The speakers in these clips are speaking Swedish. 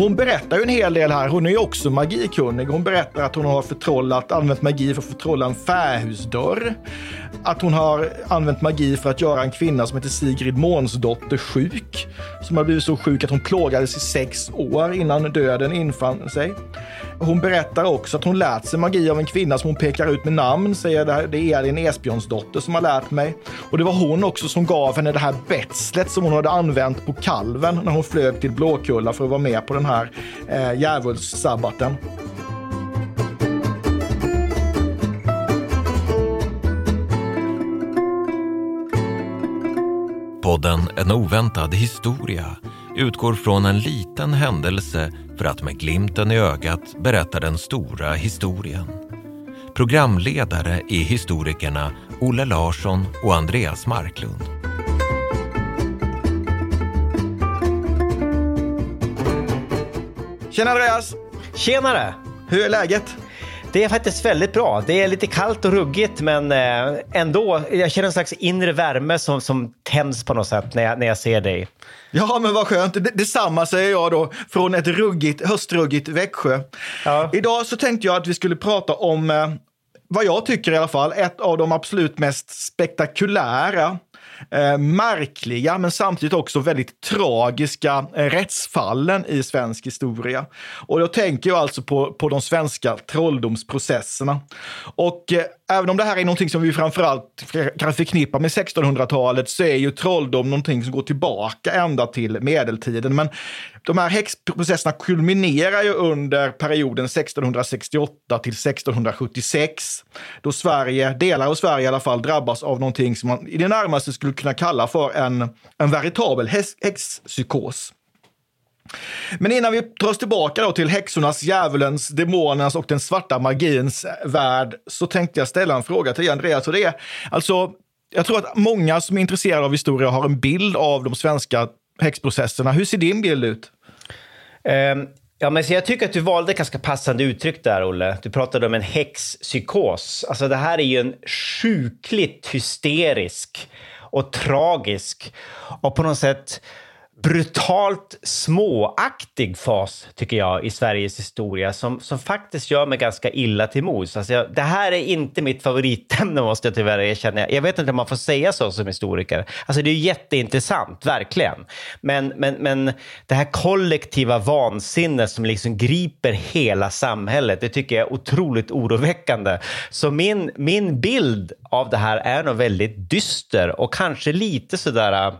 Hon berättar ju en hel del här. Hon är ju också magikunnig. Hon berättar att hon har förtrollat, använt magi för att förtrolla en fähusdörr. Att hon har använt magi för att göra en kvinna som heter Sigrid Månsdotter sjuk. Som har blivit så sjuk att hon plågades i sex år innan döden infann sig. Hon berättar också att hon lärt sig magi av en kvinna som hon pekar ut med namn, säger det, här, det är Elin Esbjörnsdotter som har lärt mig. Och det var hon också som gav henne det här betslet som hon hade använt på kalven när hon flög till Blåkulla för att vara med på den här eh, djävulssabbaten. Podden En oväntad historia utgår från en liten händelse för att med glimten i ögat berätta den stora historien. Programledare är historikerna Olle Larsson och Andreas Marklund. Tjena Andreas! Tjenare! Hur är läget? Det är faktiskt väldigt bra. Det är lite kallt och ruggigt men eh, ändå, jag känner en slags inre värme som, som tänds på något sätt när jag, när jag ser dig. Ja, men vad skönt. Det, detsamma säger jag då från ett ruggigt, höstruggigt Växjö. Ja. Idag så tänkte jag att vi skulle prata om, eh, vad jag tycker i alla fall, ett av de absolut mest spektakulära eh, märkliga men samtidigt också väldigt tragiska eh, rättsfallen i svensk historia. Och då tänker jag alltså på, på de svenska trolldomsprocesserna. Och eh, även om det här är någonting som vi framförallt kan förknippa med 1600-talet så är ju trolldom någonting som går tillbaka ända till medeltiden. Men de här häxprocesserna kulminerar ju under perioden 1668 till 1676 då Sverige, delar av Sverige i alla fall, drabbas av någonting som man i det närmaste skulle kunna kalla för en, en veritabel häx, häxpsykos. Men innan vi drar oss tillbaka då till häxornas, djävulens, demonernas och den svarta magins värld så tänkte jag ställa en fråga till dig Andreas. Och det är, alltså, jag tror att många som är intresserade av historia har en bild av de svenska häxprocesserna. Hur ser din bild ut? Um, ja, men så jag tycker att du valde ett ganska passande uttryck där, Olle. Du pratade om en häxpsykos. Alltså, det här är ju en sjukligt hysterisk och tragisk och på något sätt brutalt småaktig fas, tycker jag, i Sveriges historia som, som faktiskt gör mig ganska illa till mods. Alltså jag, det här är inte mitt favoritämne, måste jag tyvärr erkänna. Jag vet inte om man får säga så som historiker. Alltså det är jätteintressant, verkligen. Men, men, men det här kollektiva vansinnet som liksom griper hela samhället, det tycker jag är otroligt oroväckande. Så min, min bild av det här är nog väldigt dyster och kanske lite sådär äh,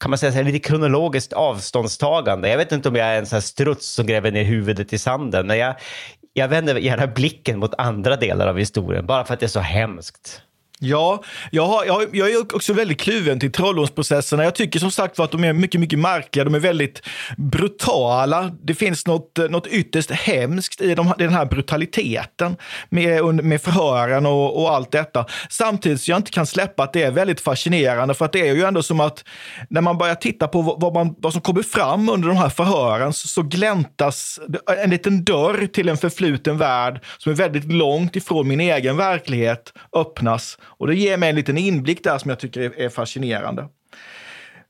kan man säga, så här, lite kronologiskt avståndstagande. Jag vet inte om jag är en sån här struts som gräver ner huvudet i sanden, men jag, jag vänder gärna blicken mot andra delar av historien, bara för att det är så hemskt. Ja, jag, har, jag, jag är också väldigt kluven till trolldomsprocesserna. Jag tycker som sagt att de är mycket, mycket märkliga. De är väldigt brutala. Det finns något, något ytterst hemskt i, de, i den här brutaliteten med, med förhören och, och allt detta. Samtidigt så jag inte kan släppa att det är väldigt fascinerande för att det är ju ändå som att när man börjar titta på vad, man, vad som kommer fram under de här förhören så, så gläntas en liten dörr till en förfluten värld som är väldigt långt ifrån min egen verklighet öppnas och det ger mig en liten inblick där som jag tycker är, fascinerande.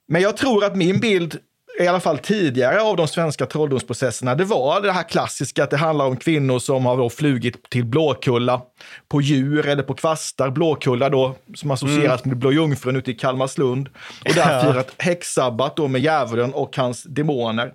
Men jag tror att min bild i alla fall tidigare av de svenska trolldomsprocesserna, det var det här klassiska att det handlar om kvinnor som har flugit till Blåkulla på djur eller på kvastar. Blåkulla då, som associeras mm. med Blå Jungfrun ute i Kalmarslund. Och där firat häxsabbat då med djävulen och hans demoner.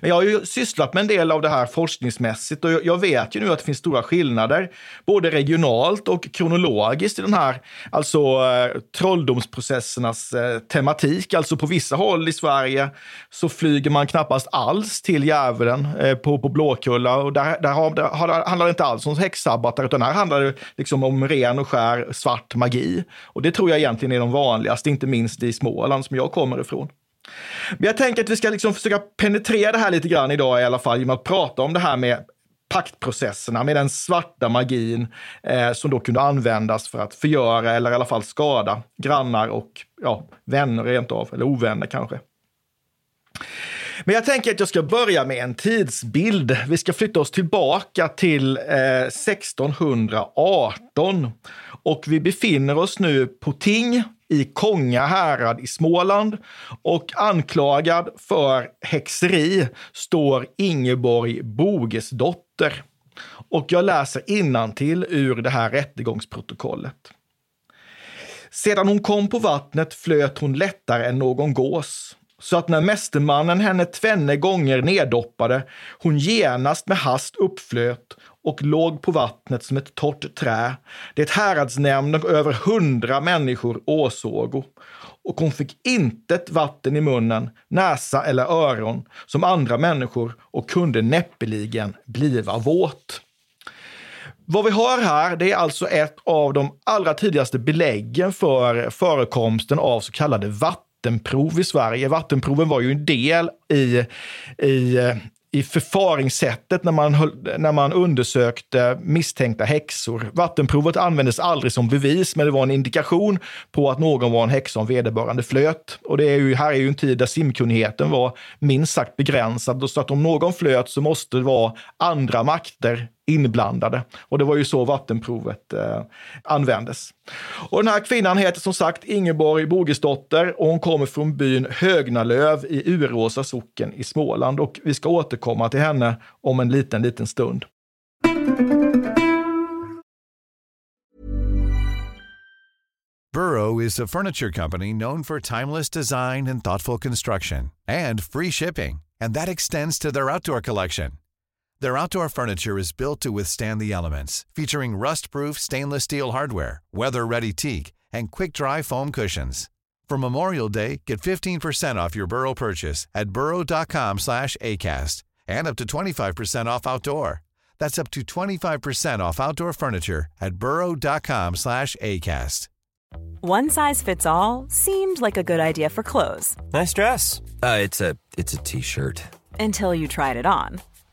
Men jag har ju sysslat med en del av det här forskningsmässigt och jag vet ju nu att det finns stora skillnader, både regionalt och kronologiskt i den här, alltså eh, trolldomsprocessernas eh, tematik. Alltså på vissa håll i Sverige så flyger man knappast alls till djävulen eh, på, på Blåkulla och där, där, har, där handlar det inte alls om häxsabbatar utan här handlar det liksom om ren och skär svart magi. Och det tror jag egentligen är de vanligaste, inte minst i Småland som jag kommer ifrån. Men jag tänker att vi ska liksom försöka penetrera det här lite grann idag i alla fall genom att prata om det här med paktprocesserna med den svarta magin eh, som då kunde användas för att förgöra eller i alla fall skada grannar och ja, vänner rent av, eller ovänner kanske. Men jag tänker att jag ska börja med en tidsbild. Vi ska flytta oss tillbaka till eh, 1618 och vi befinner oss nu på ting i Konga härad i Småland och anklagad för häxeri står Ingeborg Bogesdotter. Och jag läser till ur det här rättegångsprotokollet. Sedan hon kom på vattnet flöt hon lättare än någon gås så att när mästermannen henne tvenne gånger neddoppade, hon genast med hast uppflöt och låg på vattnet som ett torrt trä. Det häradsnämnden och över hundra människor åsågo. Och hon fick intet vatten i munnen, näsa eller öron som andra människor och kunde näppeligen bliva våt. Vad vi har här, det är alltså ett av de allra tidigaste beläggen för förekomsten av så kallade vattenprov i Sverige. Vattenproven var ju en del i, i i förfaringssättet när man, höll, när man undersökte misstänkta häxor. Vattenprovet användes aldrig som bevis, men det var en indikation på att någon var en häxa om vederbörande flöt. Och det är ju, här är ju en tid där simkunnigheten var minst sagt begränsad, så att om någon flöt så måste det vara andra makter inblandade. Och det var ju så vattenprovet eh, användes. Och den här kvinnan heter som sagt Ingeborg Bogesdotter och hon kommer från byn Högnalöv i Uråsa socken i Småland och vi ska återkomma till henne om en liten, liten stund. Burrow is a furniture company known for timeless design and thoughtful construction and free shipping and that extends to their outdoor collection. Their outdoor furniture is built to withstand the elements, featuring rust-proof stainless steel hardware, weather-ready teak, and quick-dry foam cushions. For Memorial Day, get 15% off your Burrow purchase at burrow.com slash ACAST and up to 25% off outdoor. That's up to 25% off outdoor furniture at burrow.com slash ACAST. One size fits all seemed like a good idea for clothes. Nice dress. Uh, it's a It's a T-shirt. Until you tried it on.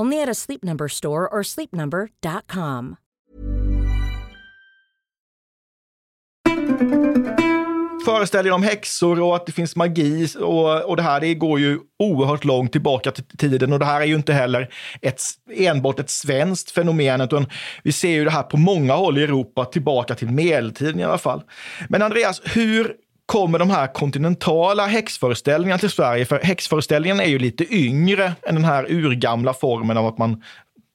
Only at a Sleep Number store or sleepnumber.com. Föreställer om häxor och att det finns magi och, och det här det går ju oerhört långt tillbaka till tiden och det här är ju inte heller ett, enbart ett svenskt fenomen utan vi ser ju det här på många håll i Europa tillbaka till medeltiden i alla fall. Men Andreas, hur kommer de här kontinentala häxföreställningarna till Sverige. För häxföreställningen är ju lite yngre än den här urgamla formen av att man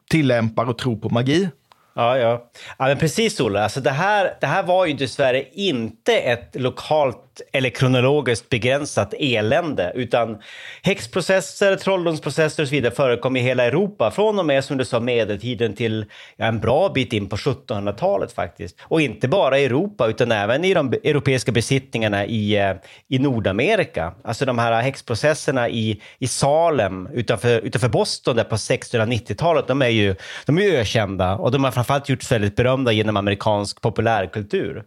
tillämpar och tror på magi. Ja, ja. ja men precis Olle. Alltså det, här, det här var ju dessvärre inte ett lokalt eller kronologiskt begränsat elände, utan häxprocesser, trolldomsprocesser och så vidare förekom i hela Europa från och med, som du sa, medeltiden till ja, en bra bit in på 1700-talet faktiskt. Och inte bara i Europa, utan även i de europeiska besittningarna i, eh, i Nordamerika. Alltså de här häxprocesserna i, i Salem utanför, utanför Boston där på 1690-talet, de är ju de är ökända och de har framförallt gjorts väldigt berömda genom amerikansk populärkultur.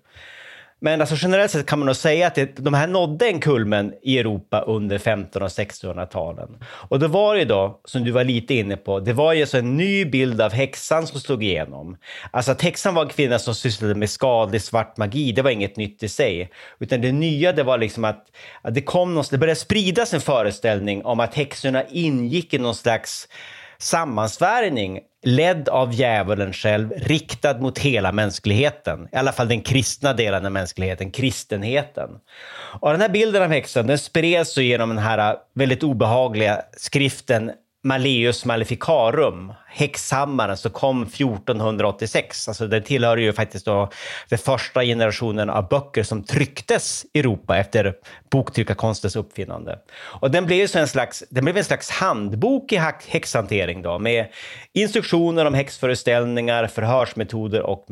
Men alltså generellt sett kan man nog säga att det, de här nådde en kulmen i Europa under 1500 och 1600-talen. Och då var det då, som du var lite inne på, det var ju alltså en ny bild av häxan som slog igenom. Alltså att häxan var en kvinna som sysslade med skadlig svart magi, det var inget nytt i sig. Utan det nya det var liksom att, att det kom någon, det började spridas en föreställning om att häxorna ingick i någon slags sammansvärjning ledd av djävulen själv, riktad mot hela mänskligheten. I alla fall den kristna delen av mänskligheten, kristenheten. Och den här bilden av häxan den spreds genom den här väldigt obehagliga skriften Malleus Maleficarum, häxhammaren som kom 1486. Alltså det tillhör ju faktiskt då den första generationen av böcker som trycktes i Europa efter boktryckarkonstens uppfinnande. Och den blev, så en, slags, den blev en slags handbok i häxhantering då, med instruktioner om häxföreställningar, förhörsmetoder och,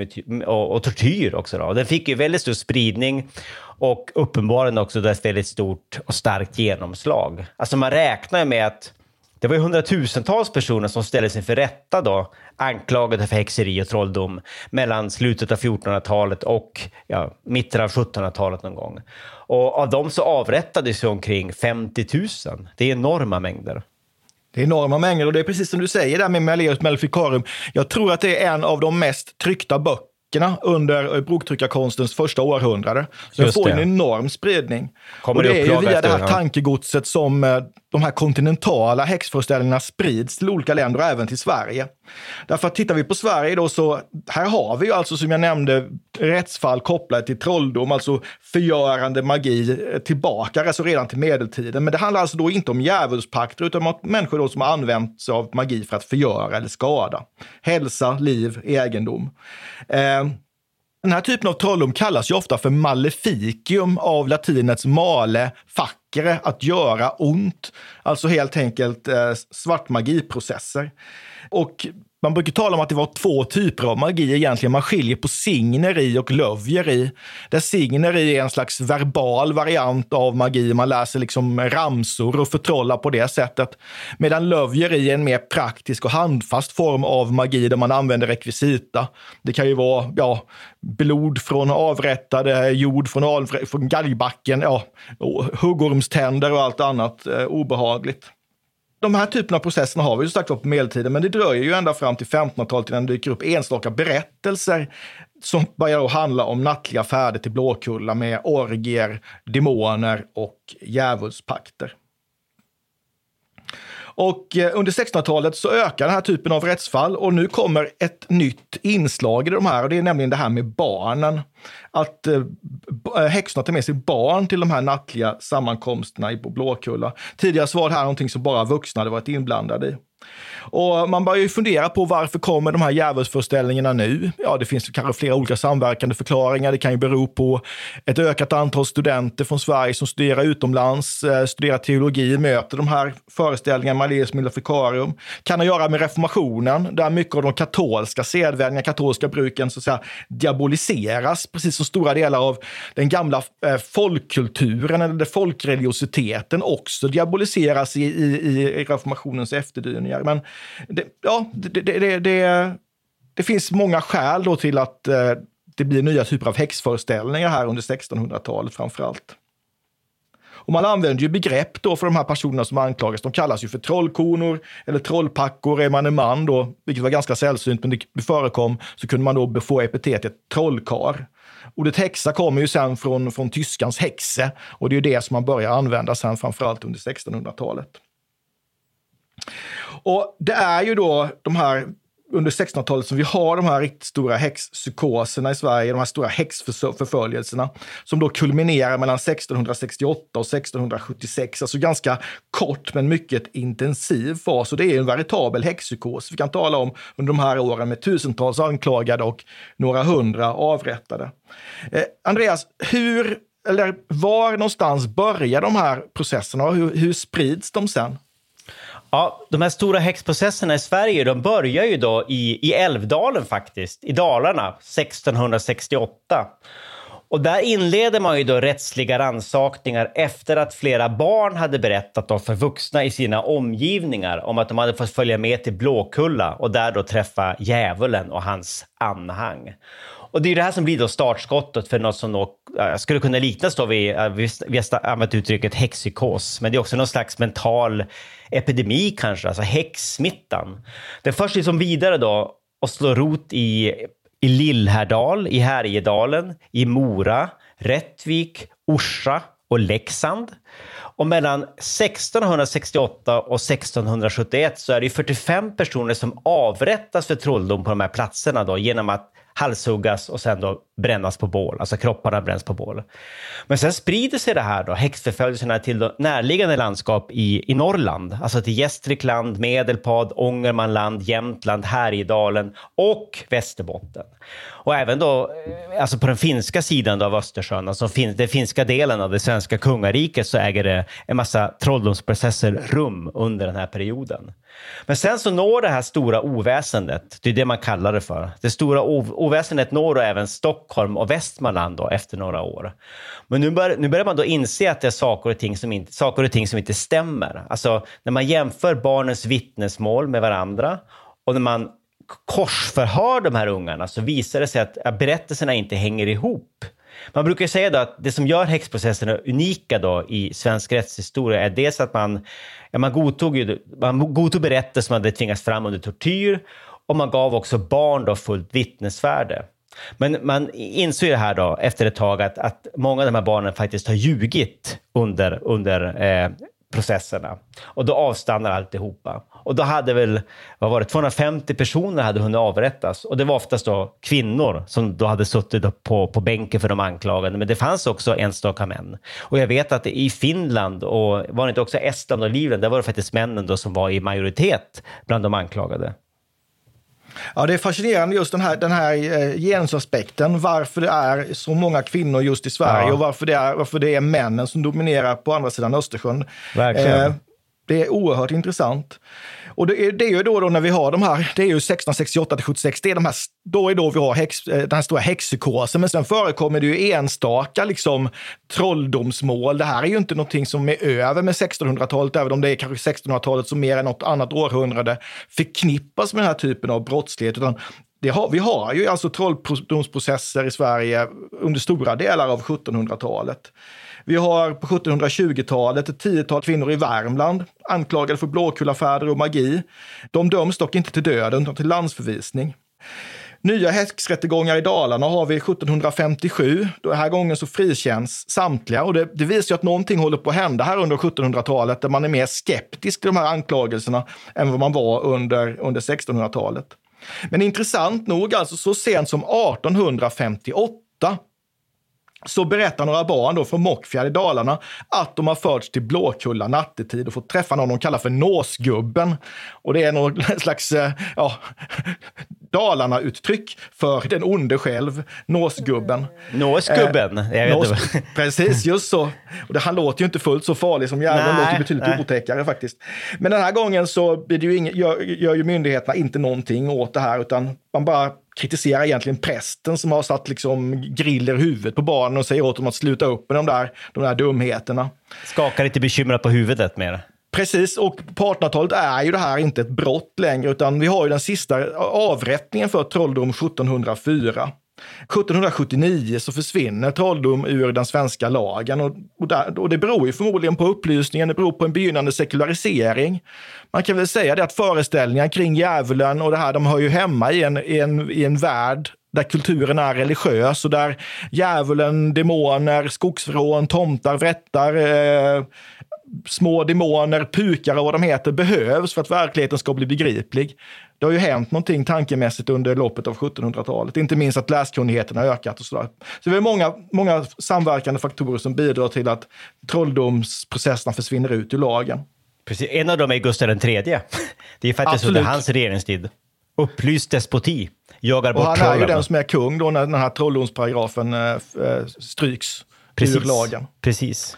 och, och tortyr också. Då. Den fick ju väldigt stor spridning och uppenbarligen också ett väldigt stort och starkt genomslag. Alltså man räknar med att det var ju hundratusentals personer som ställdes inför rätta då, anklagade för häxeri och trolldom mellan slutet av 1400-talet och ja, mitten av 1700-talet någon gång. Och av dem så avrättades ju omkring 50 000. Det är enorma mängder. Det är enorma mängder och det är precis som du säger där med Malleus Maleficarum. Jag tror att det är en av de mest tryckta böckerna under boktryckarkonstens första århundrade. Så den får det. en enorm spridning. Kommer och det är ju via det här ja. tankegodset som eh, de här kontinentala häxföreställningarna sprids till olika länder och även till Sverige. Därför att tittar vi på Sverige då så här har vi ju alltså som jag nämnde rättsfall kopplade till trolldom, alltså förgörande magi tillbaka, alltså redan till medeltiden. Men det handlar alltså då inte om djävulspakter utan om människor då som har använt sig av magi för att förgöra eller skada. Hälsa, liv, egendom. Eh, den här typen av trolldom kallas ju ofta för maleficium av latinets male, läkare att göra ont. Alltså helt enkelt eh, svartmagiprocesser. Och man brukar tala om att det var två typer av magi egentligen. Man skiljer på signeri och lövjeri. Där signeri är en slags verbal variant av magi. Man läser liksom ramsor och förtrollar på det sättet. Medan lövjeri är en mer praktisk och handfast form av magi där man använder rekvisita. Det kan ju vara ja, blod från avrättade, jord från, avrätt, från galgbacken, ja, huggormständer och allt annat eh, obehagligt de här typerna av processerna har vi ju sagt på medeltiden, men det dröjer ju ända fram till 1500-talet innan det dyker upp enstaka berättelser som börjar handla om nattliga färder till Blåkulla med orgier, demoner och djävulspakter. Och eh, under 1600-talet så ökar den här typen av rättsfall och nu kommer ett nytt inslag i de här och det är nämligen det här med barnen. Att eh, eh häxorna tar med sig barn till de här nattliga sammankomsterna i Blåkulla. Tidigare så var det här någonting som bara vuxna hade varit inblandade i. Och man börjar ju fundera på varför kommer de här djävulsföreställningarna nu? Ja, det finns kanske flera olika samverkande förklaringar. Det kan ju bero på ett ökat antal studenter från Sverige som studerar utomlands, eh, studerar teologi, möter de här föreställningarna, Malleus Milleficarum. Kan ha att göra med reformationen, där mycket av de katolska sedvänjorna, katolska bruken så att säga diaboliseras, precis som stora delar av den gamla eh, folkkulturen eller folkreligiositeten också diaboliseras i, i, i reformationens efterdyningar. Men det, ja, det, det, det, det, finns många skäl då till att eh, det blir nya typer av häxföreställningar här under 1600-talet framför allt. Och man använder ju begrepp då för de här personerna som anklagas. De kallas ju för trollkonor eller trollpackor. Är man en man då, vilket var ganska sällsynt, men det förekom, så kunde man då få epitetet trollkar. Ordet häxa kommer ju sen från, från tyskans häxe och det är ju det som man börjar använda sen framförallt under 1600-talet. Och det är ju då de här under 1600-talet som vi har de här riktigt stora häxpsykoserna i Sverige, de här stora häxförföljelserna som då kulminerar mellan 1668 och 1676. Alltså ganska kort men mycket intensiv fas och det är en veritabel häxpsykos. Vi kan tala om under de här åren med tusentals anklagade och några hundra avrättade. Eh, Andreas, hur eller var någonstans börjar de här processerna och hur, hur sprids de sen? Ja, de här stora häxprocesserna i Sverige de börjar ju då i, i Älvdalen faktiskt, i Dalarna, 1668. Och där inleder man ju då rättsliga rannsakningar efter att flera barn hade berättat då för vuxna i sina omgivningar om att de hade fått följa med till Blåkulla och där då träffa djävulen och hans anhang. Och det är det här som blir då startskottet för något som då, skulle kunna liknas då vid, vi har använt uttrycket häxpsykos, men det är också någon slags mental epidemi kanske, alltså häxsmittan. Den förs liksom vidare då och slår rot i, i Lillhärdal, i Härjedalen, i Mora, Rättvik, Orsa och Leksand. Och mellan 1668 och 1671 så är det 45 personer som avrättas för trolldom på de här platserna då, genom att halshuggas och sen då brännas på bål, alltså kropparna bränns på bål. Men sen sprider sig det här då, häxförföljelserna till närliggande landskap i, i Norrland, alltså till Gästrikland, Medelpad, Ångermanland, Jämtland, Härjedalen och Västerbotten. Och även då, eh, alltså på den finska sidan av Östersjön, alltså fin, den finska delen av det svenska kungariket, så äger det en massa trolldomsprocesser rum under den här perioden. Men sen så når det här stora oväsendet, det är det man kallar det för. Det stora oväsendet når då även Stockholm och Västmanland då, efter några år. Men nu, bör, nu börjar man då inse att det är saker och, ting som inte, saker och ting som inte stämmer. Alltså när man jämför barnens vittnesmål med varandra och när man korsförhör de här ungarna så visar det sig att berättelserna inte hänger ihop. Man brukar säga att det som gör häxprocesserna unika då i svensk rättshistoria är dels att man, ja, man, godtog, ju, man godtog berättelser som hade tvingats fram under tortyr och man gav också barn då fullt vittnesvärde. Men man insåg ju här då efter ett tag att, att många av de här barnen faktiskt har ljugit under, under eh, processerna. Och då avstannar alltihopa. Och då hade väl, vad var det, 250 personer hade hunnit avrättas. Och det var oftast då kvinnor som då hade suttit på, på bänken för de anklagade. Men det fanns också enstaka män. Och jag vet att i Finland och var det inte också Estland och Livland, där var det faktiskt männen då som var i majoritet bland de anklagade. Ja, det är fascinerande just den här, den här eh, genusaspekten, varför det är så många kvinnor just i Sverige ja. och varför det, är, varför det är männen som dominerar på andra sidan Östersjön. Verkligen. Eh, det är oerhört intressant. Och det är, det är ju då, då när vi har de här, det är ju 1668 till 76, det är de här, då är då vi har hex, eh, den här stora häxpsykosen. Men sen förekommer det ju enstaka liksom, trolldomsmål. Det här är ju inte någonting som är över med 1600-talet, även om det är kanske 1600-talet som mer än något annat århundrade förknippas med den här typen av brottslighet. Utan har, vi har ju alltså trolldomsprocesser i Sverige under stora delar av 1700-talet. Vi har på 1720-talet ett tiotal kvinnor i Värmland anklagade för blåkullafärder och magi. De döms dock inte till döden utan till landsförvisning. Nya häxrättegångar i Dalarna har vi 1757. Den här gången så frikänns samtliga och det, det visar ju att någonting håller på att hända här under 1700-talet där man är mer skeptisk till de här anklagelserna än vad man var under, under 1600-talet. Men intressant nog, alltså så sent som 1858 så berättar några barn då från Mockfjärd i Dalarna att de har förts till Blåkulla nattetid och fått träffa någon de kallar för Nåsgubben. Och det är någon slags eh, ja, Dalarna-uttryck för den onde själv, Nåsgubben. Nåsgubben? Eh, Nås, precis, just så. Och det, han låter ju inte fullt så farlig som djävulen, låter betydligt nej. otäckare faktiskt. Men den här gången så blir det ju ing, gör, gör ju myndigheterna inte någonting åt det här, utan man bara kritiserar egentligen prästen som har satt liksom griller i huvudet på barnen och säger åt dem att sluta upp med de där, de där dumheterna. Skakar lite bekymrat på huvudet mer. Precis, och på 1800-talet är ju det här inte ett brott längre, utan vi har ju den sista avrättningen för trolldom 1704. 1779 så försvinner trolldom ur den svenska lagen och, och, där, och, det beror ju förmodligen på upplysningen, det beror på en begynnande sekularisering. Man kan väl säga det att föreställningar kring djävulen och det här, de hör ju hemma i en, i en, i en värld där kulturen är religiös och där djävulen, demoner, skogsvrån, tomtar, vrättar, eh, små demoner, pukar och vad de heter behövs för att verkligheten ska bli begriplig. Det har ju hänt någonting tankemässigt under loppet av 1700-talet, inte minst att läskunnigheten har ökat och sådär. Så det är många, många samverkande faktorer som bidrar till att trolldomsprocesserna försvinner ut ur lagen. Precis. En av dem är Gustav III. Det är faktiskt under hans regeringstid. Upplyst despoti. Jagar bort Och han är ju den som är kung då när den här trolldomsparagrafen äh, stryks Precis. ur lagen. Precis.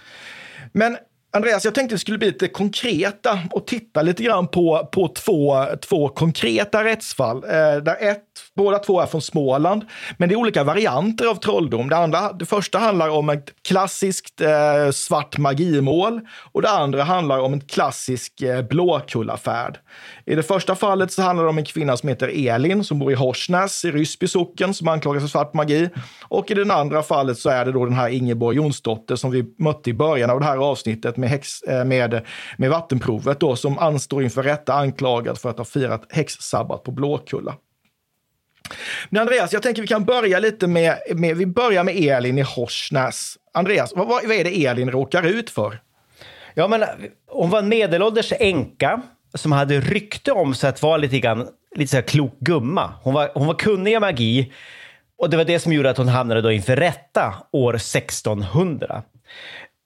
Men Andreas, jag tänkte att vi skulle bli lite konkreta och titta lite grann på, på två, två konkreta rättsfall. Eh, där ett, båda två är från Småland, men det är olika varianter av trolldom. Det, andra, det första handlar om ett klassiskt eh, svart magimål och det andra handlar om en klassisk eh, blåkullafärd. I det första fallet så handlar det om en kvinna som heter Elin som bor i Horsnäs i Ryssby socken som anklagas för svart magi. Och i det andra fallet så är det då den här Ingeborg Jonsdotter som vi mötte i början av det här avsnittet med, häx, eh, med, med vattenprovet då, som anstår inför rätta anklagad för att ha firat häxsabbat på Blåkulla. Men Andreas, jag tänker vi kan börja lite med, med vi börjar med Elin i Horsnäs. Andreas, vad, vad är det Elin råkar ut för? Ja, men hon var en medelålders änka som hade rykte om sig att vara lite grann lite så här klok gumma. Hon var, hon var kunnig i magi och det var det som gjorde att hon hamnade då inför rätta år 1600.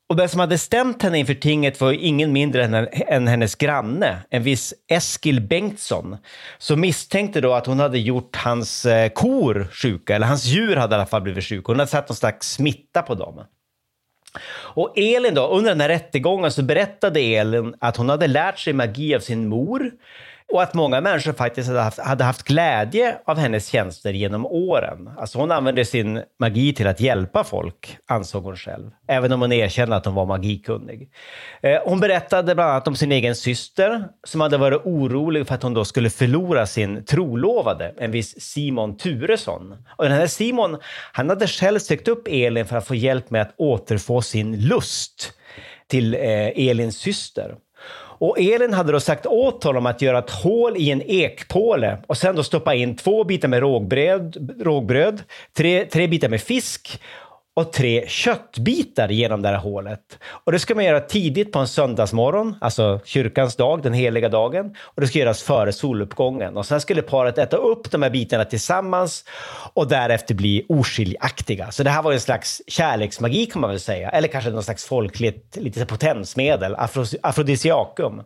Och den som hade stämt henne inför tinget var ingen mindre än, än hennes granne, en viss Eskil Bengtsson, som misstänkte då att hon hade gjort hans eh, kor sjuka, eller hans djur hade i alla fall blivit sjuka. Hon hade satt någon slags smitta på dem. Och Elin då, under den här rättegången så berättade Elin att hon hade lärt sig magi av sin mor och att många människor faktiskt hade haft, hade haft glädje av hennes tjänster genom åren. Alltså hon använde sin magi till att hjälpa folk, ansåg hon själv. Även om hon erkände att hon var magikunnig. Eh, hon berättade bland annat om sin egen syster som hade varit orolig för att hon då skulle förlora sin trolovade, en viss Simon Turesson. Och den här Simon, han hade själv sökt upp Elin för att få hjälp med att återfå sin lust till eh, Elins syster. Och Elin hade då sagt åt honom att göra ett hål i en ekpåle och sen då stoppa in två bitar med rågbröd, rågbröd tre, tre bitar med fisk och tre köttbitar genom det här hålet. Och det ska man göra tidigt på en söndagsmorgon, alltså kyrkans dag, den heliga dagen. Och det ska göras före soluppgången. Och sen skulle paret äta upp de här bitarna tillsammans och därefter bli oskiljaktiga. Så det här var en slags kärleksmagi kan man väl säga. Eller kanske någon slags folkligt lite potensmedel, afros, afrodisiakum.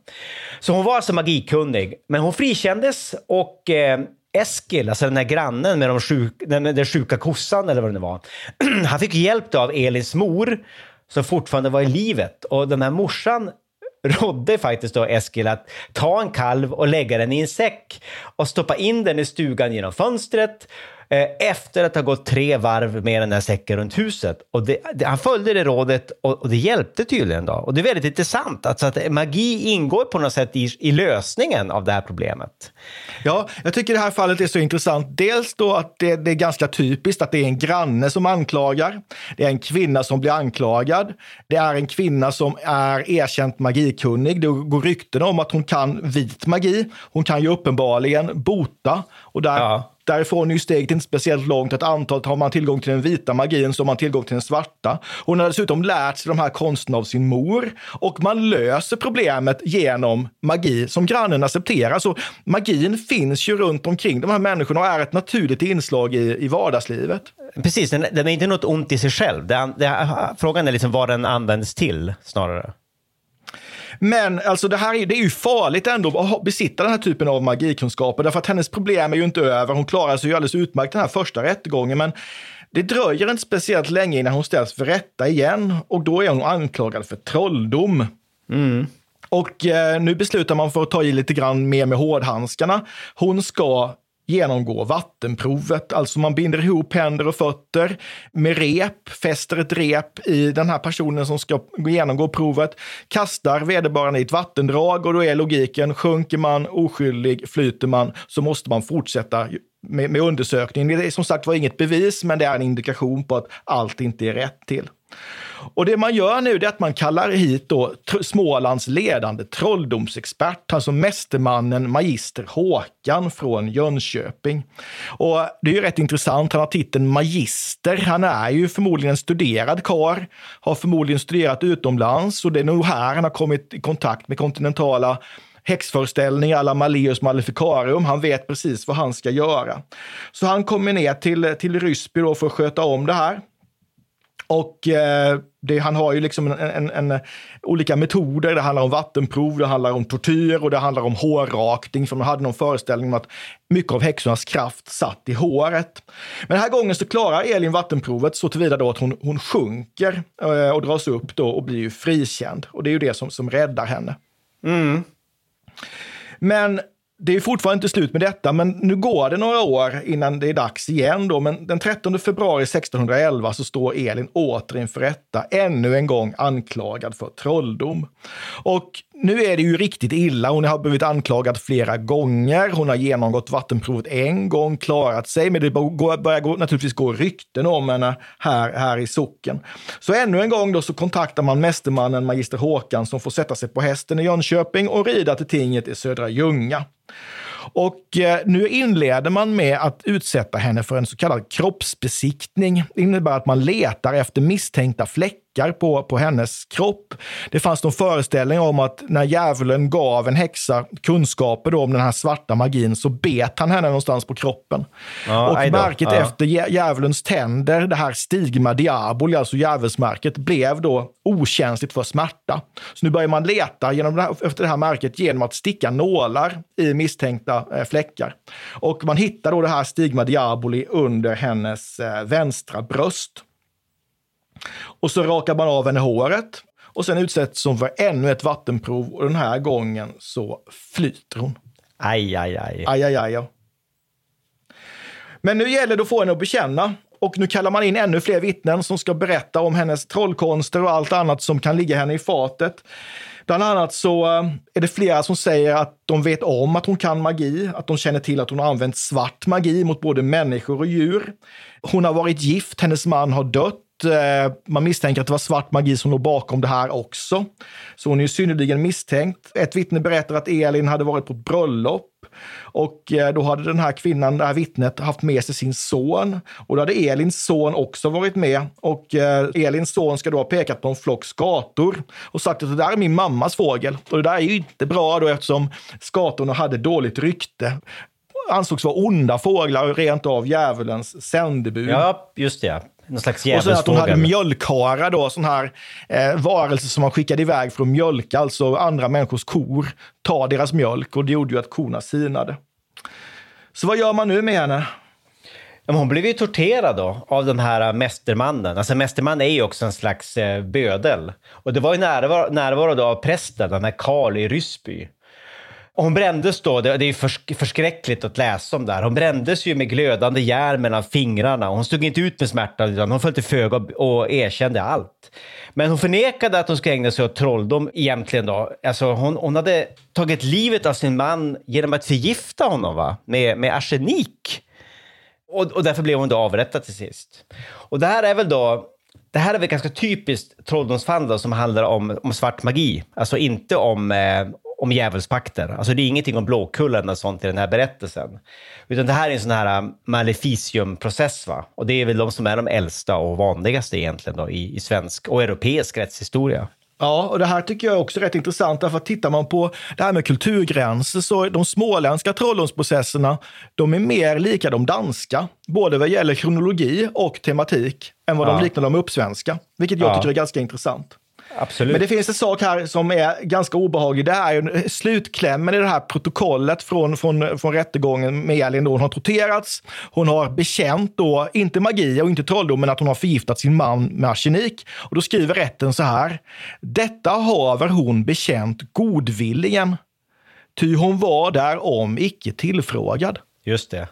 Så hon var alltså magikunnig, men hon frikändes och eh, Eskil, alltså den där grannen med de sjuk, den, den sjuka kossan eller vad det nu var. Han fick hjälp av Elins mor som fortfarande var i livet och den här morsan rådde faktiskt då Eskil att ta en kalv och lägga den i en säck och stoppa in den i stugan genom fönstret efter att ha gått tre varv med den här säcken runt huset. Och det, det, han följde det rådet och, och, det hjälpte tydligen. Då. Och det är väldigt intressant alltså att magi ingår på något sätt i, i lösningen av det här problemet. Ja, jag tycker det här fallet är så intressant. Dels då att det, det, är ganska typiskt att det är en granne som anklagar. Det är en kvinna som blir anklagad. Det är en kvinna som är erkänt magikunnig. Det går rykten om att hon kan vit magi. Hon kan ju uppenbarligen bota. Och där ja Därifrån är ju steget inte speciellt långt. Att antalet har man tillgång till den vita magin så har man tillgång till den svarta. Hon har dessutom lärt sig de här konsterna av sin mor och man löser problemet genom magi som grannen accepterar. Så magin finns ju runt omkring de här människorna och är ett naturligt inslag i, i vardagslivet. Precis, den, den är inte något ont i sig själv. Den, den, frågan är liksom vad den används till snarare. Men alltså det här är, det är ju farligt ändå att besitta den här typen av magikunskaper, därför att hennes problem är ju inte över. Hon klarar sig ju alldeles utmärkt den här första rättegången, men det dröjer inte speciellt länge innan hon ställs för rätta igen och då är hon anklagad för trolldom. Mm. Och eh, nu beslutar man för att ta i lite grann mer med hårdhandskarna. Hon ska genomgå vattenprovet. Alltså man binder ihop händer och fötter med rep, fäster ett rep i den här personen som ska genomgå provet, kastar vederbörande i ett vattendrag och då är logiken, sjunker man oskyldig, flyter man, så måste man fortsätta med, med undersökningen. Det är som sagt var inget bevis, men det är en indikation på att allt inte är rätt till. Och det man gör nu är att man kallar hit då Smålands ledande trolldomsexpert, alltså mästermannen magister Håkan från Jönköping. Och det är ju rätt intressant, han har titeln magister. Han är ju förmodligen en studerad kar, har förmodligen studerat utomlands och det är nog här han har kommit i kontakt med kontinentala häxföreställningar alla Malleus Maleficarum. Han vet precis vad han ska göra. Så han kommer ner till, till Ryssby för att sköta om det här. Och eh, det, han har ju liksom en, en, en, olika metoder. Det handlar om vattenprov, det handlar om tortyr och det handlar om hårrakning. För man hade någon föreställning om att mycket av häxornas kraft satt i håret. Men den här gången så klarar Elin vattenprovet så tillvida då att hon, hon sjunker eh, och dras upp då och blir ju frikänd. Och det är ju det som, som räddar henne. Mm. Men det är fortfarande inte slut med detta, men nu går det några år innan det är dags igen. Då. Men den 13 februari 1611 så står Elin åter inför rätta, ännu en gång anklagad för trolldom. Och nu är det ju riktigt illa. Hon har blivit anklagad flera gånger. Hon har genomgått vattenprovet en gång, klarat sig, men det börjar gå, naturligtvis gå rykten om henne här, här i socken. Så ännu en gång då så kontaktar man mästermannen magister Håkan som får sätta sig på hästen i Jönköping och rida till tinget i Södra Ljunga. Och eh, nu inleder man med att utsätta henne för en så kallad kroppsbesiktning. Det innebär att man letar efter misstänkta fläckar på, på hennes kropp. Det fanns någon föreställning om att när djävulen gav en häxa kunskaper om den här svarta magin så bet han henne någonstans på kroppen. Ja, och märket Ja. efter djä- djävulens tänder, det här stigma diaboli, alltså djävulsmärket, blev då okänsligt för smärta. Så nu börjar man leta genom det här, efter det här märket genom att sticka nålar i misstänkta eh, fläckar. Och man hittar då det här stigma diaboli under hennes eh, vänstra bröst. Och så rakar man av henne håret och sen utsätts hon för ännu ett vattenprov och den här gången så flyter hon. Aj, aj, aj. Aj, aj, aj. Ja. Men nu gäller det att få henne att bekänna. Och nu kallar man in ännu fler vittnen som ska berätta om hennes trollkonster och allt annat som kan ligga henne i fatet. Bland annat så eh, är det flera som säger att de vet om att hon kan magi, att de känner till att hon har använt svart magi mot både människor och djur. Hon har varit gift, hennes man har dött. Eh, man misstänker att det var svart magi som låg bakom det här också. Så hon är ju synnerligen misstänkt. Ett vittne berättar att Elin hade varit på bröllop och eh, då hade den här kvinnan, det här vittnet, haft med sig sin son. Och då hade Elins son också varit med. Och eh, Elins son ska då ha pekat på en flock skator och sagt att det där är min mammas fågel. Och det där är ju inte bra då eftersom skatorna hade dåligt rykte. Ansågs vara onda fåglar och rent av djävulens sändebud. Ja, just det. Någon slags Och sen att hon hade mjölkhara då, sån här eh, varelse som man skickade iväg för att mjölka, alltså andra människors kor, ta deras mjölk och det gjorde ju att korna sinade. Så vad gör man nu med henne? Men hon blev ju torterad då av den här mästermannen. Alltså mästerman är ju också en slags eh, bödel. Och det var ju närvaro, närvaro då av prästen, den här Karl i Ryssby. Och hon brändes då, det, det är ju försk- förskräckligt att läsa om det här. Hon brändes ju med glödande järn mellan fingrarna. Hon stod inte ut med smärtan utan hon föll till föga och, och erkände allt. Men hon förnekade att hon skulle ägna sig åt trolldom egentligen då. Alltså hon, hon hade tagit livet av sin man genom att förgifta honom va? Med, med arsenik. Och, och därför blev hon då avrättad till sist. Och det här är väl då, det här är väl ganska typiskt trolldomsfall som handlar om, om svart magi. Alltså inte om, eh, om djävulspakter. Alltså det är ingenting om Blåkullen och sånt i den här berättelsen. Utan det här är en sån här um, maleficium-process va. Och det är väl de som är de äldsta och vanligaste egentligen då i, i svensk och europeisk rättshistoria. Ja, och det här tycker jag också är rätt intressant, därför att tittar man på det här med kulturgränser så de småländska trolldomsprocesserna, de är mer lika de danska, både vad gäller kronologi och tematik, än vad Ja. de liknar de uppsvenska, vilket jag Ja. tycker är ganska intressant. Absolut. Men det finns en sak här som är ganska obehaglig. Det är ju slutklämmen i det här protokollet från, från, från rättegången med Elin. Då hon har torterats. Hon har bekänt då, inte magi och inte trolldom, men att hon har förgiftat sin man med arsenik. Och då skriver rätten så här. Detta haver hon bekänt godvilligen, ty hon var därom icke tillfrågad. Just det.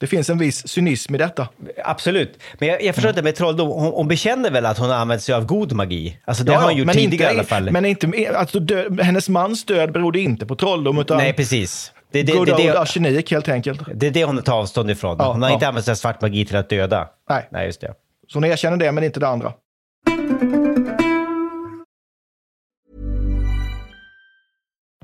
Det finns en viss cynism i detta. Absolut. Men jag, jag förstår inte med trolldom. Hon, hon bekänner väl att hon har använt sig av god magi? Alltså det har hon gjort men tidigare inte, i alla fall. Men inte, alltså, död, hennes mans död berodde inte på trolldom, utan Nej, precis. Det, det, good det, old arsenik helt enkelt. det är det hon tar avstånd ifrån. Ja, hon har ja. inte använt sig av svart magi till att döda. Nej. Nej, just det. Så hon erkänner det, men inte det andra.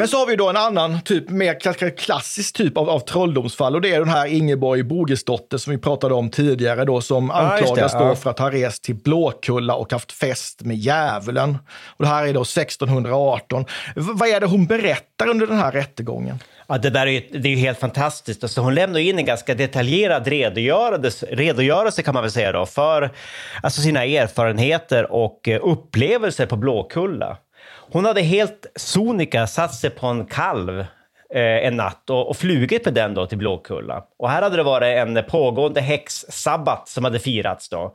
Men så har vi då en annan typ, mer klassisk typ av, av trolldomsfall och det är den här Ingeborg Bogesdotter som vi pratade om tidigare då som Ja, anklagas det, då ja. för att ha rest till Blåkulla och haft fest med djävulen. Och det här är då 1618. V- vad är det hon berättar under den här rättegången? Ja, det där är ju, det är ju helt fantastiskt. Alltså, hon lämnar in en ganska detaljerad redogörelse, redogörelse kan man väl säga då, för alltså, sina erfarenheter och eh, upplevelser på Blåkulla. Hon hade helt sonika satt sig på en kalv eh, en natt och, och flugit med den då till Blåkulla. Och här hade det varit en pågående häxsabbat som hade firats då.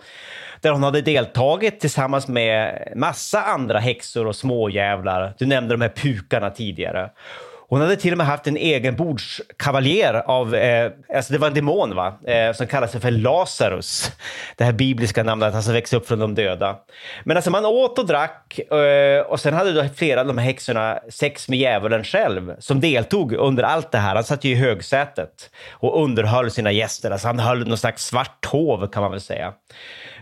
Där hon hade deltagit tillsammans med massa andra häxor och småjävlar. Du nämnde de här pukarna tidigare. Hon hade till och med haft en egen bordskavaljer av, eh, alltså det var en demon va, eh, som kallade sig för Lazarus. Det här bibliska namnet, han som växte upp från de döda. Men alltså man åt och drack eh, och sen hade då flera av de här häxorna sex med djävulen själv som deltog under allt det här. Han satt ju i högsätet och underhöll sina gäster. Alltså han höll någon slags svart hov kan man väl säga.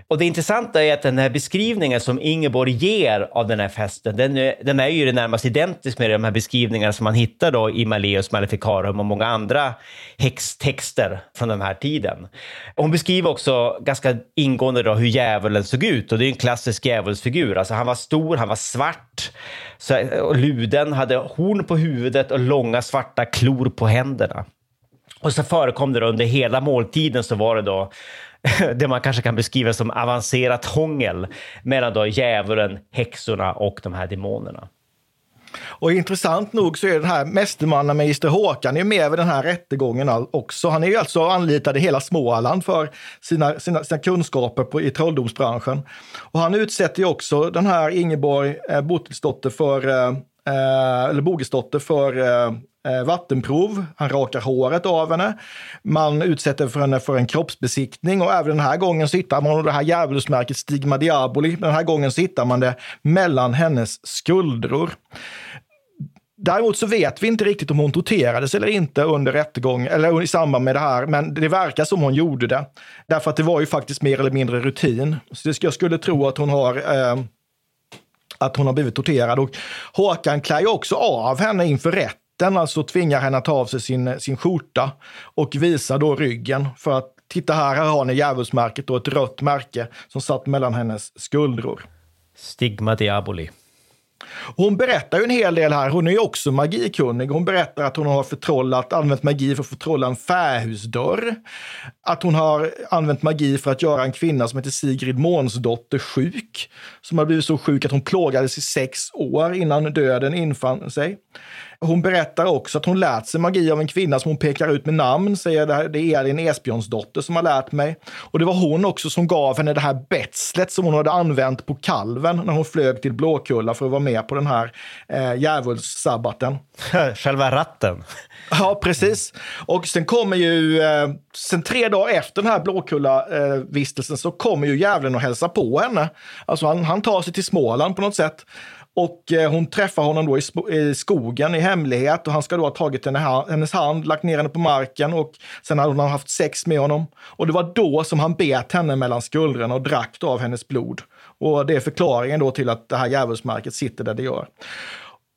Och det intressanta är att den här beskrivningen som Ingeborg ger av den här festen, den är, den är ju närmast det identisk med de här beskrivningarna som man hittar då i Malleus Maleficarum och många andra häxtexter från den här tiden. Hon beskriver också ganska ingående då hur djävulen såg ut och det är en klassisk djävulsfigur. Alltså han var stor, han var svart så, och luden, hade horn på huvudet och långa svarta klor på händerna. Och så förekom det då under hela måltiden så var det då det man kanske kan beskriva som avancerat hångel mellan då djävulen, häxorna och de här demonerna. Och intressant nog så är den här mästermannamäster Håkan är med vid den här rättegången också. Han är ju alltså anlitad i hela Småland för sina, sina, sina kunskaper på, i trolldomsbranschen. Och han utsätter ju också den här Ingeborg eh, Bottelsdotter för, eh, eh eller Bogesdotter för eh, Eh, vattenprov. Han rakar håret av henne. Man utsätter för henne för en kroppsbesiktning och även den här gången så hittar man det här djävulsmärket Stigma Diaboli. Men den här gången så hittar man det mellan hennes skuldror. Däremot så vet vi inte riktigt om hon torterades eller inte under rättegång eller i samband med det här, men det verkar som hon gjorde det. Därför att det var ju faktiskt mer eller mindre rutin. Så jag skulle tro att hon har eh, att hon har blivit torterad. Och Håkan klär ju också av henne inför rätten, alltså tvingar henne att ta av sig sin, sin skjorta och visar då ryggen för att titta här, här har ni djävulsmärket och ett rött märke som satt mellan hennes skuldror. Stigma Diaboli. Hon berättar ju en hel del här. Hon är ju också magikunnig. Hon berättar att hon har förtrollat, använt magi för att förtrolla en fähusdörr. Att hon har använt magi för att göra en kvinna som heter Sigrid Månsdotter sjuk. Som har blivit så sjuk att hon plågades i sex år innan döden infann sig. Hon berättar också att hon lärt sig magi av en kvinna som hon pekar ut med namn, säger det, här, det är Elin Esbjörnsdotter som har lärt mig. Och det var hon också som gav henne det här betslet som hon hade använt på kalven när hon flög till Blåkulla för att vara med på den här eh, djävulssabbaten. Själva ratten. Ja, precis. Och sen kommer ju, eh, sen tre dagar efter den här Blåkulla-vistelsen så kommer ju djävulen och hälsa på henne. Alltså han, han tar sig till Småland på något sätt. Och eh, hon träffar honom då i, skogen i hemlighet och han ska då ha tagit hennes hand, lagt ner henne på marken och sen hade hon haft sex med honom. Och det var då som han bet henne mellan skuldrorna och drack av hennes blod. Och det är förklaringen då till att det här djävulsmärket sitter där det gör.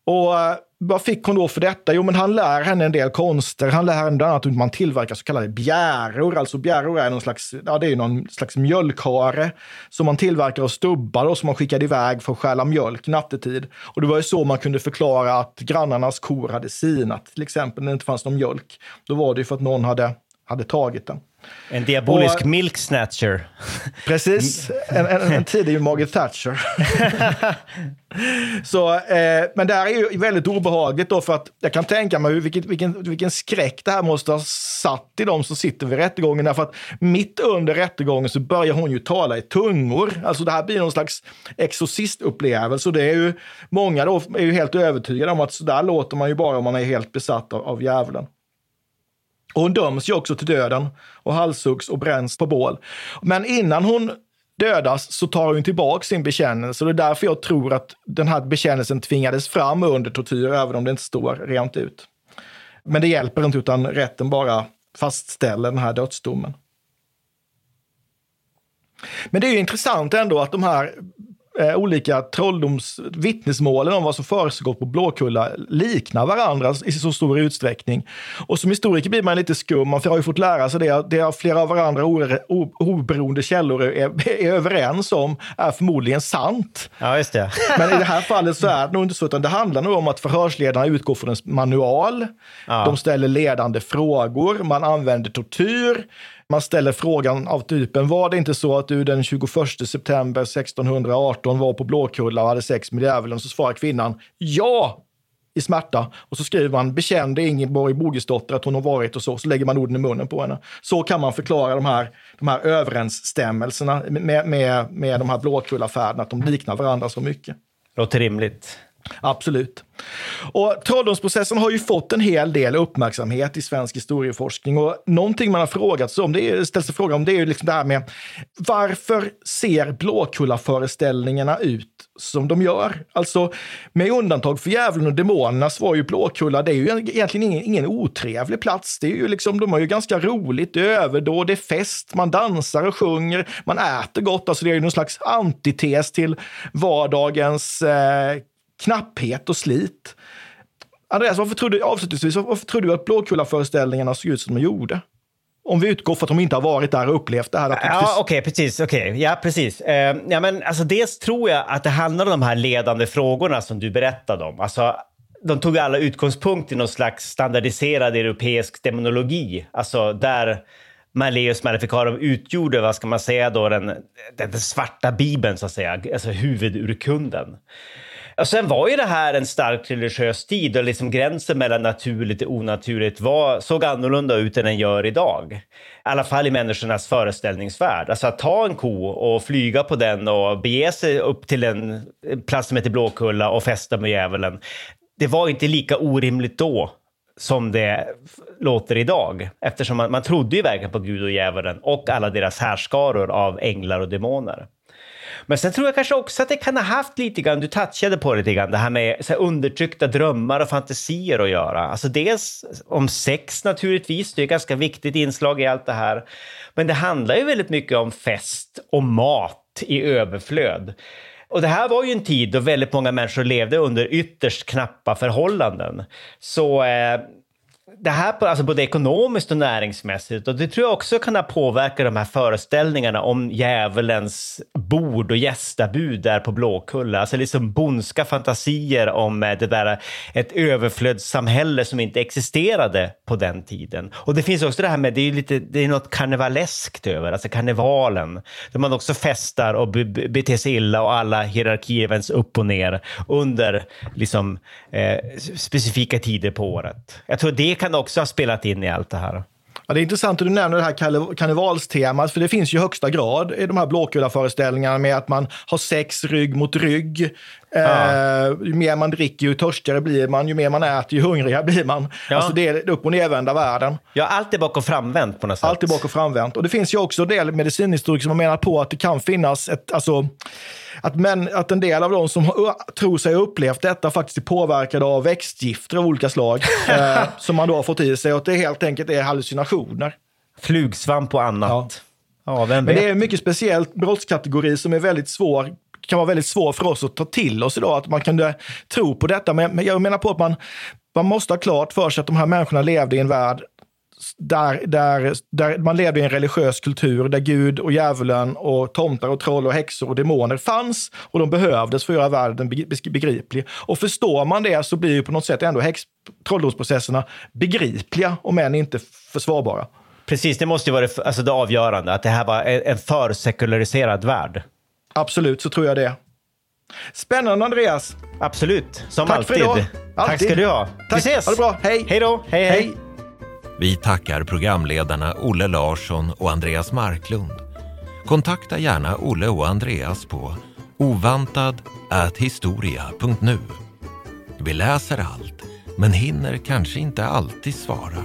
Och eh, vad fick hon då för detta? Jo, men han lär henne en del konster. Han lär henne bland annat hur man tillverkar så kallade bjäror. Alltså bjäror är någon slags, ja, det är någon slags mjölkhare som man tillverkar av stubbar och som man skickade iväg för att stjäla mjölk nattetid. Och det var ju så man kunde förklara att grannarnas kor hade sinat, till exempel när det inte fanns någon mjölk. Då var det ju för att någon hade, hade tagit den. En diabolisk och, milk snatcher. Precis, en, en, en tidig Margaret Thatcher. så, eh, men det här är ju väldigt obehagligt då för att jag kan tänka mig vilken, vilken, vilken skräck det här måste ha satt i de som sitter vid rättegången. Därför att mitt under rättegången så börjar hon ju tala i tungor. Alltså det här blir någon slags exorcistupplevelse och det är ju många då är ju helt övertygade om att så där låter man ju bara om man är helt besatt av, av djävulen. Och hon döms ju också till döden och halshuggs och bränns på bål. Men innan hon dödas så tar hon tillbaka sin bekännelse. Och det är därför jag tror att den här bekännelsen tvingades fram under tortyr, även om det inte står rent ut. Men det hjälper inte, utan rätten bara fastställer den här dödsdomen. Men det är ju intressant ändå att de här eh, olika trolldomsvittnesmålen om vad som försiggått på Blåkulla liknar varandra i så stor utsträckning. Och som historiker blir man lite skum, man har ju fått lära sig det, det flera av varandra oberoende källor är, är överens om är förmodligen sant. Ja, just det. Men i det här fallet så är det nog inte så, utan det handlar nog om att förhörsledarna utgår från en manual, ja. de ställer ledande frågor, man använder tortyr, man ställer frågan av typen, var det inte så att du den 21 september 1618 var på Blåkulla och hade sex med djävulen? Så svarar kvinnan ja i smärta. Och så skriver man, bekände Ingeborg Bogesdotter att hon har varit och så, så lägger man orden i munnen på henne. Så kan man förklara de här, de här överensstämmelserna med, med, med de här Blåkullafärderna, att de liknar varandra så mycket. Låter rimligt. Absolut. Och trolldomsprocessen har ju fått en hel del uppmärksamhet i svensk historieforskning och någonting man har frågat sig om, det är, ställt sig frågan om, det är ju liksom det här med varför ser Blåkulla-föreställningarna ut som de gör? Alltså, med undantag för djävulen och demonerna så var ju Blåkulla, det är ju egentligen ingen, ingen otrevlig plats. Det är ju liksom, de har ju ganska roligt, det är överdåd, det är fest, man dansar och sjunger, man äter gott, alltså det är ju någon slags antites till vardagens eh, knapphet och slit. Andreas, varför tror du, avslutningsvis, varför tror du att Blåkulla-föreställningarna såg ut som de gjorde? Om vi utgår från att de inte har varit där och upplevt det här. Ja, okej, okay, precis. Okay. Ja, precis. Uh, ja, men alltså, dels tror jag att det handlar om de här ledande frågorna som du berättade om. Alltså, de tog alla utgångspunkt i någon slags standardiserad europeisk demonologi. Alltså där Malleus Maleficarum utgjorde, vad ska man säga då, den, den svarta bibeln, så att säga, alltså huvudurkunden. Och sen var ju det här en starkt religiös tid och liksom gränsen mellan naturligt och onaturligt var, såg annorlunda ut än den gör idag. I alla fall i människornas föreställningsvärld. Alltså att ta en ko och flyga på den och bege sig upp till en plats som heter Blåkulla och festa med djävulen. Det var inte lika orimligt då som det låter idag. Eftersom man, man trodde ju verkligen på Gud och djävulen och alla deras härskaror av änglar och demoner. Men sen tror jag kanske också att det kan ha haft lite grann, du touchade på det lite grann, det här med så här, undertryckta drömmar och fantasier att göra. Alltså dels om sex naturligtvis, det är ett ganska viktigt inslag i allt det här. Men det handlar ju väldigt mycket om fest och mat i överflöd. Och det här var ju en tid då väldigt många människor levde under ytterst knappa förhållanden. Så eh, det här på, alltså både ekonomiskt och näringsmässigt och det tror jag också kan ha påverkat de här föreställningarna om djävulens bord och gästabud där på Blåkulla. Alltså liksom bondska fantasier om eh, det där, eh, ett överflödssamhälle som inte existerade på den tiden. Och det finns också det här med, det är lite, det är något karnevaleskt över, alltså karnevalen, där man också festar och beter sig illa och alla hierarkier vänds upp och ner under liksom eh, specifika tider på året. Jag tror det kan också ha spelat in i allt det här. Ja, det är intressant att du nämner det här karnevalstemat, för det finns ju i högsta grad i de här Blåkulla-föreställningarna med att man har sex rygg mot rygg. Eh, ju mer man dricker, ju törstigare blir man. Ju mer man äter, ju hungrigare blir man. Ja. Alltså det är upp och nervända världen. Ja, allt är bak och framvänt på något sätt. Allt är bak och framvänt. Och det finns ju också en del medicinhistoriker som har menat på att det kan finnas ett, alltså, att, män, att en del av de som har- tror sig ha upplevt detta faktiskt är påverkade av växtgifter av olika slag. eh, som man då har fått i sig och att det helt enkelt är hallucinationer. Flugsvamp och annat. Ja, vem Men det är en mycket speciell brottskategori som är väldigt svår kan vara väldigt svår för oss att ta till oss idag, att man kunde tro på detta. Men, jag menar på att man, man måste ha klart för sig att de här människorna levde i en värld där, där, där man levde i en religiös kultur där Gud och djävulen och tomtar och troll och häxor och demoner fanns och de behövdes för att göra världen begriplig. Och förstår man det så blir ju på något sätt ändå häx, trolldomsprocesserna begripliga om än inte försvarbara. Precis, det måste ju vara det, alltså det avgörande, att det här var en en för sekulariserad värld. Absolut, så tror jag det. Spännande Andreas! Absolut, som Tack för alltid. idag. Tack Alltid. ska du ha. Tack. Vi ses! Ha det bra, hej! Hej då! Hej, hej! Vi tackar programledarna Olle Larsson och Andreas Marklund. Kontakta gärna Olle och Andreas på ovantad@historia.nu. Vi läser allt, men hinner kanske inte alltid svara.